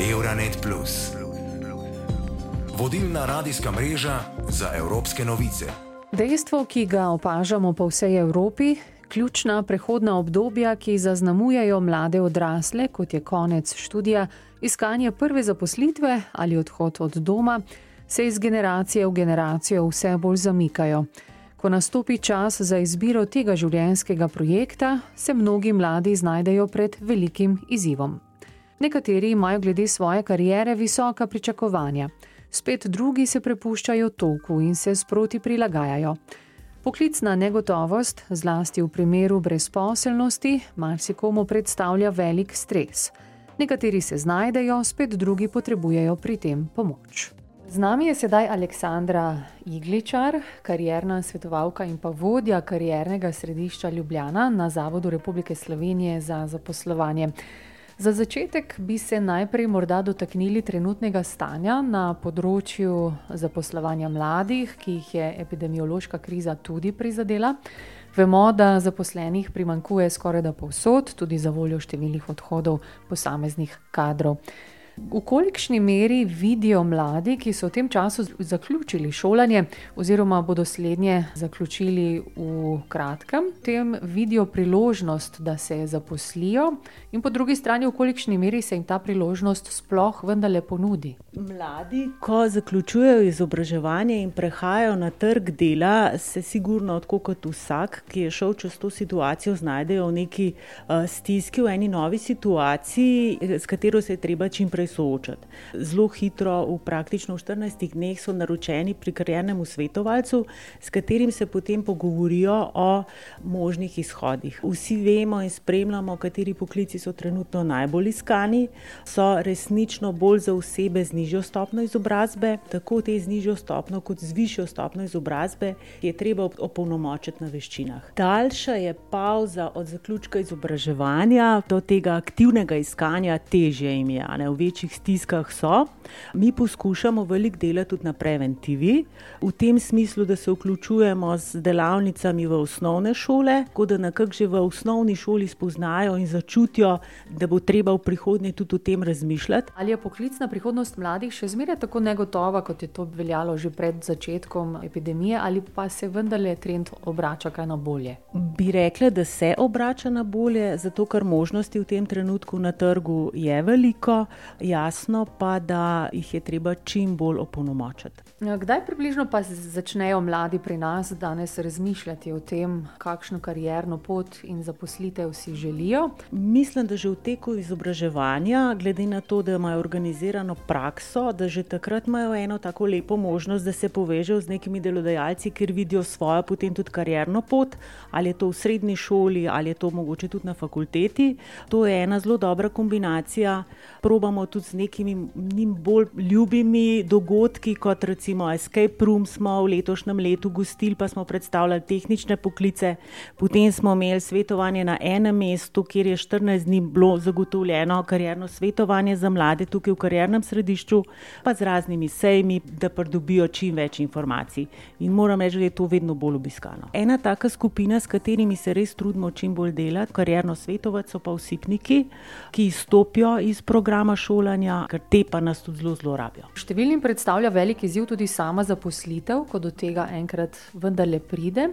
Euronet. Vodilna radijska mreža za evropske novice. Dejstvo, ki ga opažamo po vsej Evropi, ključna prehodna obdobja, ki zaznamujejo mlade odrasle, kot je konec študija, iskanje prve zaposlitve ali odhod od doma, se iz generacije v generacijo vse bolj zamikajo. Ko nastopi čas za izbiro tega življenjskega projekta, se mnogi mladi znajdejo pred velikim izzivom. Nekateri imajo glede svoje kariere visoka pričakovanja, spet drugi se prepuščajo toku in se sproti prilagajajo. Poklicna negotovost, zlasti v primeru brezposelnosti, marsikomu predstavlja velik stres. Nekateri se znajdejo, spet drugi potrebujejo pri tem pomoč. Z nami je sedaj Aleksandra Igličar, karjerna svetovalka in pa vodja kariernega središča Ljubljana na Zavodu Republike Slovenije za zaposlovanje. Za začetek bi se najprej morda dotaknili trenutnega stanja na področju zaposlovanja mladih, ki jih je epidemiološka kriza tudi prizadela. Vemo, da zaposlenih primankuje skoraj da povsod, tudi za voljo številnih odhodov posameznih kadrov. V kolikšni meri vidijo mladi, ki so v tem času zaključili šolanje, oziroma bodo slednje zaključili v kratkem, tem vidijo priložnost, da se zaposlijo, in po drugi strani, v kolikšni meri se jim ta priložnost sploh vendarle ponudi? Mladi, ko zaključujejo izobraževanje in prehajajo na trg dela, se sigurno, kot vsak, ki je šel čez to situacijo, znajdejo v neki uh, stiski, v eni novi situaciji, s katero se je treba čim prej soočati. Zelo hitro, v praktično 14 dneh, so naročeni pri karjernemu svetovalcu, s katerim se potem pogovorijo o možnih izhodih. Vsi vemo in spremljamo, kateri poklici so trenutno najbolj iskani, so resnično bolj za osebe z nižjo stopno izobrazbe, tako te z nižjo stopno, kot z višjo stopno izobrazbe, je treba opolnomočiti na veščinah. Daljša je pauza od zaključka izobraževanja do tega aktivnega iskanja, težje jim je, v večji večjih stiskah so. Mi poskušamo veliko delati tudi na preventivi, v tem smislu, da se vključujemo z delavnicami v osnovne šole, tako da nekako že v osnovni šoli spoznajo in začutijo, da bo treba v prihodnje tudi o tem razmišljati. Ali je poklicna prihodnost mladih še zmeraj tako negotova, kot je to veljalo že pred začetkom epidemije, ali pa se vendarle trend obrača kaj na bolje? Bi rekla, da se obrača na bolje, zato ker možnosti v tem trenutku na trgu je veliko jasno pa, da jih je treba čim bolj opolnomočiti. Ja, kdaj približno pa začnejo mladi pri nas danes razmišljati o tem, kakšno karjerno pot in zaposlitev si želijo? Mislim, da že v teku izobraževanja, glede na to, da imajo organizirano prakso, da že takrat imajo eno tako lepo možnost, da se povežejo z nekimi delodajalci, ker vidijo svojo potem tudi karjerno pot, ali je to v srednji šoli, ali je to mogoče tudi na fakulteti. To je ena zelo dobra kombinacija. Probamo tudi z nekimi bolj ljubimi dogodki, kot recimo Escape Room smo v letošnjem letu gostili, pa smo predstavljali tehnične poklice. Potem smo imeli svetovanje na enem mestu, kjer je 14 dni bilo zagotovljeno karjerno svetovanje za mlade tukaj v karjernem središču, pa z raznimi sejmi, da pridobijo čim več informacij. In moram reči, da je to vedno bolj obiskano. Ena taka skupina, s katerimi se res trudimo čim bolj delati, karjerno svetovati, so pa vsipniki, ki izstopijo iz programa šole šolanja, ker te pa nas tudi zelo zlorabijo. Številnim predstavlja velik izziv tudi sama zaposlitev, ko do tega enkrat vendarle pride.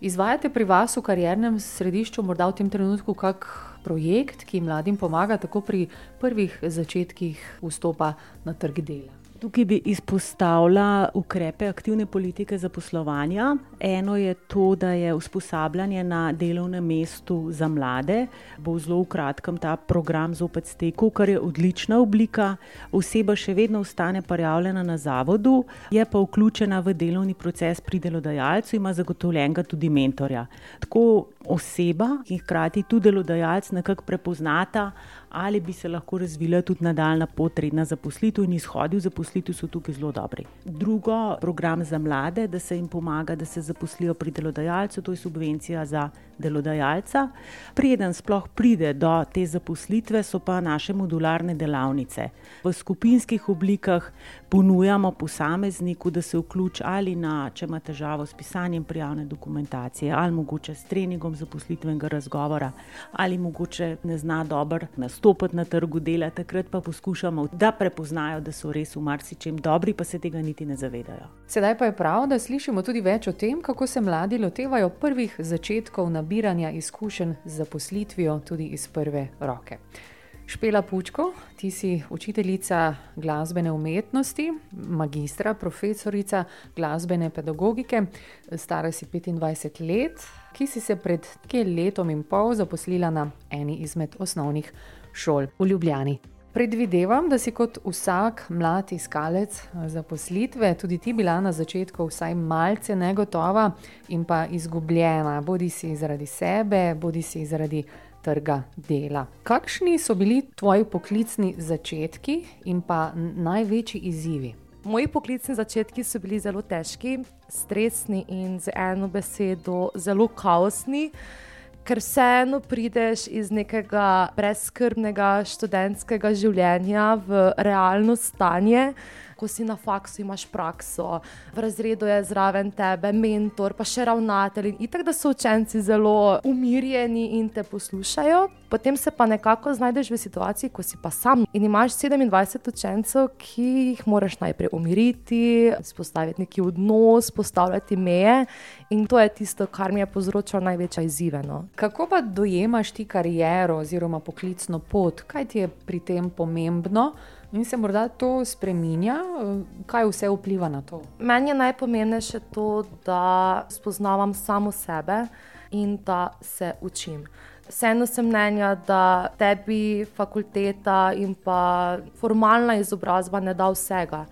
Izvajate pri vas v karjernem središču morda v tem trenutku kak projekt, ki mladim pomaga tako pri prvih začetkih vstopa na trg dela? Tukaj bi izpostavila ukrepe aktivne politike zaposlovanja. Eno je to, da je usposabljanje na delovnem mestu za mlade. Bo zelo v kratkem ta program zopet stekel, kar je odlična oblika. Oseba še vedno ostane prijavljena na zavodu, je pa vključena v delovni proces pri delodajalcu, ima zagotovljenega tudi mentorja. Tako oseba in hkrati tudi delodajalec nekako prepoznata, ali bi se lahko razvila tudi nadaljna potrebna zaposlitev in izhodi v zaposlitev so tukaj zelo dobri. Drugo, program za mlade, da se jim pomaga, da se zaposlijo pri delodajalcu, to je subvencija za delodajalca. Preden sploh pride do te zaposlitve, so pa naše modularne delavnice. V skupinskih oblikah ponujamo posamezniku, da se vključi ali na, če ima težavo s pisanjem prijavne dokumentacije, ali mogoče s treningom zaposlitvenega razgovora, ali mogoče ne zna dobro nastopiti na trgu dela, takrat pa poskušamo, da prepoznajo, da so res v marsičem dobri, pa se tega niti ne zavedajo. Sedaj pa je prav, da slišimo tudi več o tem, kako se mladi lotevajo prvih začetkov nabiranja izkušenj z zaposlitvijo tudi iz prve roke. Špela Pučko, ti si učiteljica glasbene umetnosti, magistra, profesorica glasbene pedagogike, stara si 25 let, ki si se pred nekaj letom in pol zaposlila na eni izmed osnovnih šol v Ljubljani. Predvidevam, da si kot vsak mlad iskalec zaposlitve tudi ti bila na začetku vsaj malce negotova in pa izgubljena, bodi si zaradi sebe, bodi si zaradi trga dela. Kakšni so bili tvoji poklicni začetki in pa največji izzivi? Moji poklicni začetki so bili zelo težki, stresni in z eno besedo zelo kaosni, ker vseeno prideš iz nekega brezkrbnega študentskega življenja v realno stanje ko si na faksu, imaš prakso, v razredu je zraven tebe mentor, pa še ravnatelj. In tako da so učenci zelo umirjeni in te poslušajo. Potem se pa nekako znajdeš v situaciji, ko si pa sam in imaš 27 učencev, ki jih moraš najprej umiriti, spostaviti neki odnos, postavljati meje. In to je tisto, kar mi je povzročilo največja izziveno. Kako pa dojemaš ti kariero oziroma poklicno pot? Kaj ti je pri tem pomembno? In se morda to spremenja, kaj vse vpliva na to? Meni je najpomembnejše to, da spoznavam samo sebe in da se učim. Vseeno sem mnenja, da tebi fakulteta in pa formalna izobrazba ne da vsega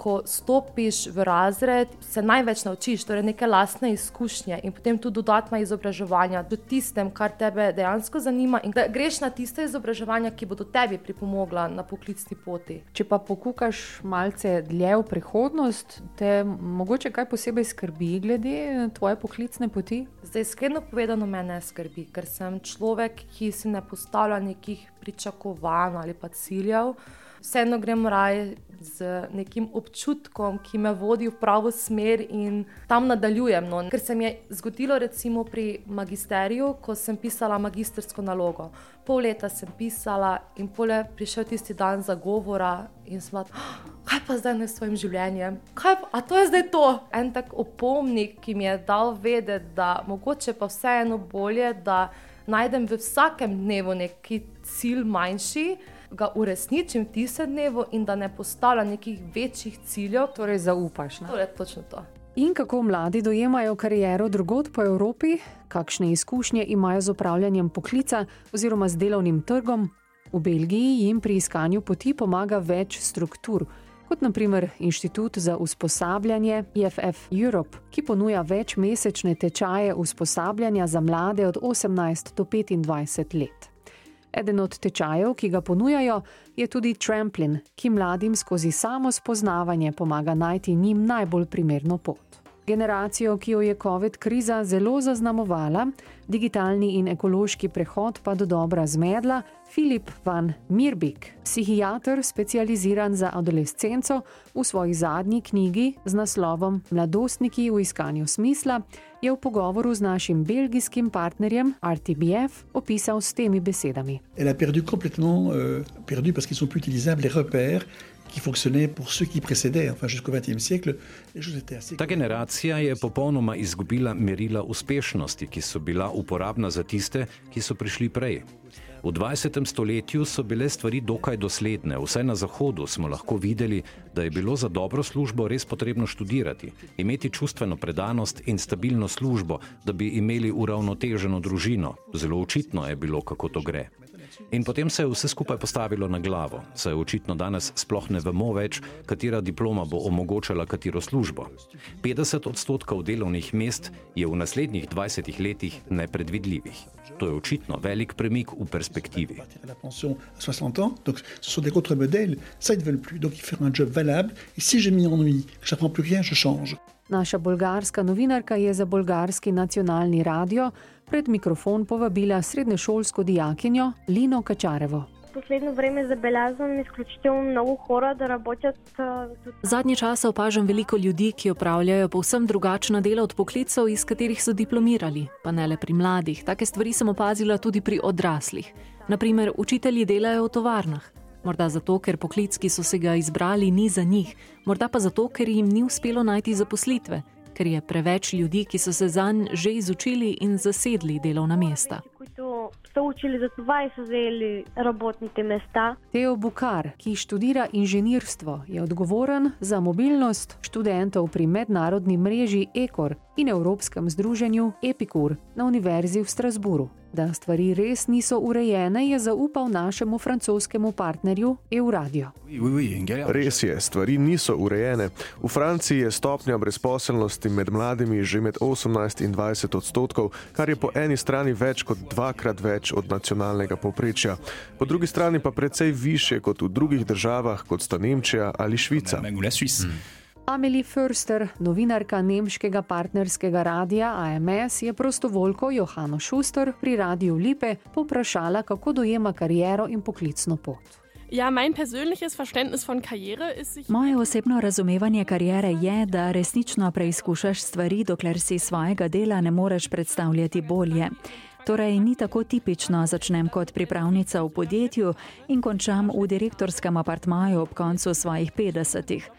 ko stopiš v razred, se največ naučiš, torej neke lastne izkušnje in potem tudi dodatna izobraževanja do tistem, kar te dejansko zanima, in da greš na tiste izobraževanja, ki bodo tebi pripomogla na poklicni poti. Če pa pokukaš malce dlje v prihodnost, te mogoče kaj posebej skrbi glede tvoje poklicne poti? Zdaj, iskreno povedano, me ne skrbi, ker sem človek, ki si ne postavlja nekih pričakovanj ali pa ciljev vseeno grem raje z nekim občutkom, ki me vodi v pravo smer in tam nadaljujem. No. Ker se mi je zgodilo, recimo pri magisteriju, ko sem pisala magistrsko nalogo. Pol leta sem pisala in pol je prišel tisti dan za govora in sem rekla, kaj pa zdaj s svojim življenjem? Pa, a to je zdaj to? En tak opomnik, ki mi je dal vedeti, da mogoče pa vseeno bolje, da najdem v vsakem dnevu neki cilj manjši ga uresničim v tistem dnevu in da ne postavljam nekih večjih ciljev. Torej, zaupaš. Torej, točno to. In kako mladi dojemajo kariero drugot po Evropi, kakšne izkušnje imajo z upravljanjem poklica oziroma z delovnim trgom, v Belgiji jim pri iskanju poti pomaga več struktur. Kot naprimer Inštitut za usposabljanje IFF Europe, ki ponuja večmesečne tečaje usposabljanja za mlade od 18 do 25 let. Eden od tečajev, ki ga ponujajo, je tudi Tramplin, ki mladim skozi samo spoznavanje pomaga najti njim najbolj primerno pot. Generacijo, ki jo je COVID kriza zelo zaznamovala, digitalni in ekološki prehod pa do dobra zmedla, Filip van Mirbik, psihiater specializiran za adolescenco, v svoji zadnji knjigi z naslovom Mladostniki v iskanju smisla je v pogovoru z našim belgijskim partnerjem RTBF opisal s temi besedami. Elle a perdu complètement, euh, perdu parce qu'ils sont plus utilisables les repères qui fonctionnaient pour ceux qui précédaient, enfin jusqu'au XXe siècle. Ta generacija je popolnoma izgubila merila uspešnosti, ki so bila uporabna za tiste, ki so prišli prej. V 20. stoletju so bile stvari dokaj dosledne, vsaj na Zahodu smo lahko videli, da je bilo za dobro službo res potrebno študirati, imeti čustveno predanost in stabilno službo, da bi imeli uravnoteženo družino. Zelo očitno je bilo, kako to gre. In potem se je vse skupaj postavilo na glavo, saj očitno danes sploh ne vemo več, katera diploma bo omogočala katero službo. 50 odstotkov delovnih mest je v naslednjih 20 letih nepredvidljivih. To je očitno velik premik v perspektivi. Naša bolgarska novinarka je za bolgarski nacionalni radio pred mikrofon povabila srednješolsko dijakinjo Lino Kačarevo. Последно време забелязвам изключително много хора да работят. Zadnji čas opažam veliko ljudi, ki opravljajo povsem drugačna dela od poklicov, iz katerih so diplomirali. Pa ne le pri mladih, take stvari sem opazila tudi pri odraslih. Naprimer, učitelji delajo v tovarnah. Morda zato, ker poklic, ki so se ga izbrali, ni za njih, morda pa zato, ker jim ni uspelo najti zaposlitve, ker je preveč ljudi, ki so se zanj že izučili in zasedli delovna mesta. So učili za to, da so vzeli robotnite mesta. Teo Bukar, ki študira inženirstvo, je odgovoren za mobilnost študentov pri mednarodni mreži ECOR in Evropskem združenju Epikur na Univerzi v Strasburu. Da stvari res niso urejene, je zaupal našemu francoskemu partnerju Euradio. Res je, stvari niso urejene. V Franciji je stopnja brezposelnosti med mladimi že med 18 in 20 odstotkov, kar je po eni strani več kot dvakrat več od nacionalnega povprečja, po drugi strani pa precej više kot v drugih državah, kot sta Nemčija ali Švica. Amelie Förster, novinarka nemškega partnerskega radia AMS, je prostovoljko Johano Schuster pri Radiu Lipe poprašala, kako dojema kariero in poklicno pot. Ja, mein persönliches Verständnis von Karriere ist sich. Moje osebno razumevanje kariere je, da resnično preizkušaš stvari, dokler si svojega dela ne moreš predstavljati bolje. Torej, ni tako tipično, začnem kot pripravnica v podjetju in končam v direktorskem apartmaju ob koncu svojih 50-ih.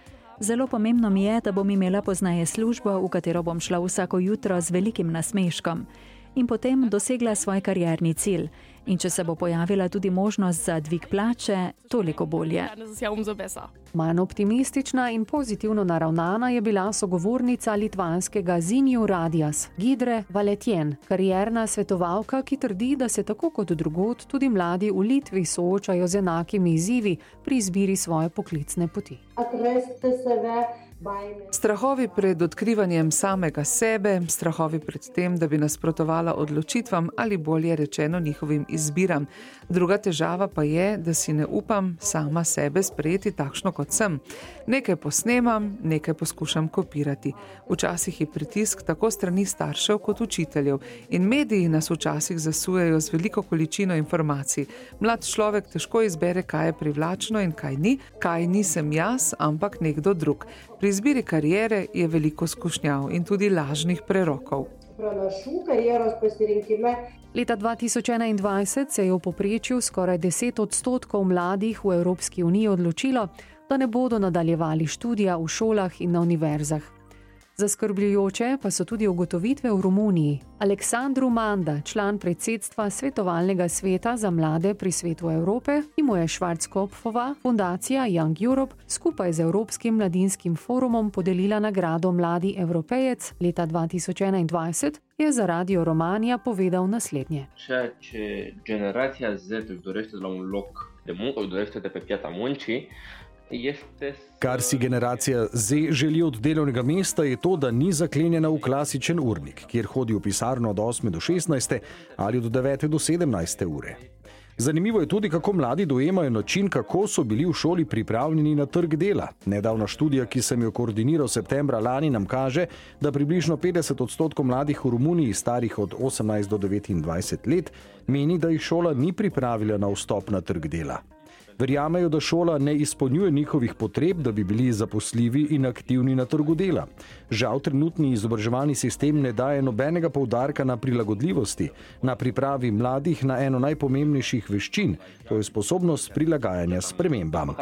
Zelo pomembno mi je, da bom imela poznaje službo, v katero bom šla vsako jutro z velikim nasmeškom in potem dosegla svoj karjerni cilj. In če se bo pojavila tudi možnost za dvig plače, toliko bolje. Manj optimistična in pozitivno naravnana je bila sogovornica litvanskega Zinju Radijas, Gidre Valetjen, karjerna svetovalka, ki trdi, da se tako kot drugot tudi mladi v Litvi soočajo z enakimi izzivi pri izbiri svoje poklicne poti. Strahovi pred odkrivanjem samega sebe, strahovi pred tem, da bi nasprotovala odločitvam ali bolje rečeno njihovim izbiram. Druga težava pa je, da si ne upam sama sebe sprejeti takšno, kot sem. Nekaj posnemam, nekaj poskušam kopirati. Včasih je pritisk tako strani staršev kot učiteljev in mediji nas včasih zasujejo z veliko količino informacij. Mlad človek težko izbere, kaj je privlačno in kaj ni, kaj nisem jaz, ampak nekdo drug. Pri izbiri karijere je veliko skušnjav in tudi lažnih prerokov. Leta 2021 se je v poprečju skoraj 10 odstotkov mladih v Evropski uniji odločilo, da ne bodo nadaljevali študija v šolah in na univerzah. Zaskrbljujoče pa so tudi ugotovitve v Romuniji. Aleksandru Manda, član predsedstva svetovalnega sveta za mlade pri svetu Evrope, in mu je Švarckopfova fundacija Young Europe skupaj z Evropskim mladinskim forumom podelila nagrado Mladi Evropejec leta 2021, je za Radio Romania povedal naslednje. Ceea ce generația Z își dorește de la un loc de muncă, își dorește de pe piața muncii, Kar si generacija Z želi od delovnega mesta, je to, da ni zaklenjena v klasičen urnik, kjer hodi v pisarno od 8 do 16 ali od 9 do 17 ure. Zanimivo je tudi, kako mladi dojemajo način, kako so bili v šoli pripravljeni na trg dela. Nedavna študija, ki sem jo koordiniral septembra lani, nam kaže, da približno 50 odstotkov mladih v Romuniji, starih od 18 do 29 let, meni, da jih šola ni pripravila na vstop na trg dela. Verjamejo, da šola ne izpolnjuje njihovih potreb, da bi bili zaposljivi in aktivni na trgu dela. Žal, trenutni izobraževalni sistem ne daje nobenega poudarka na prilagodljivosti, na pripravi mladih na eno najpomembnejših veščin, to je sposobnost prilagajanja spremembam.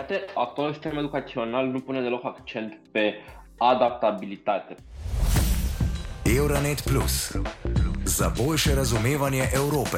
Euronet Plus za boljše razumevanje Evrope.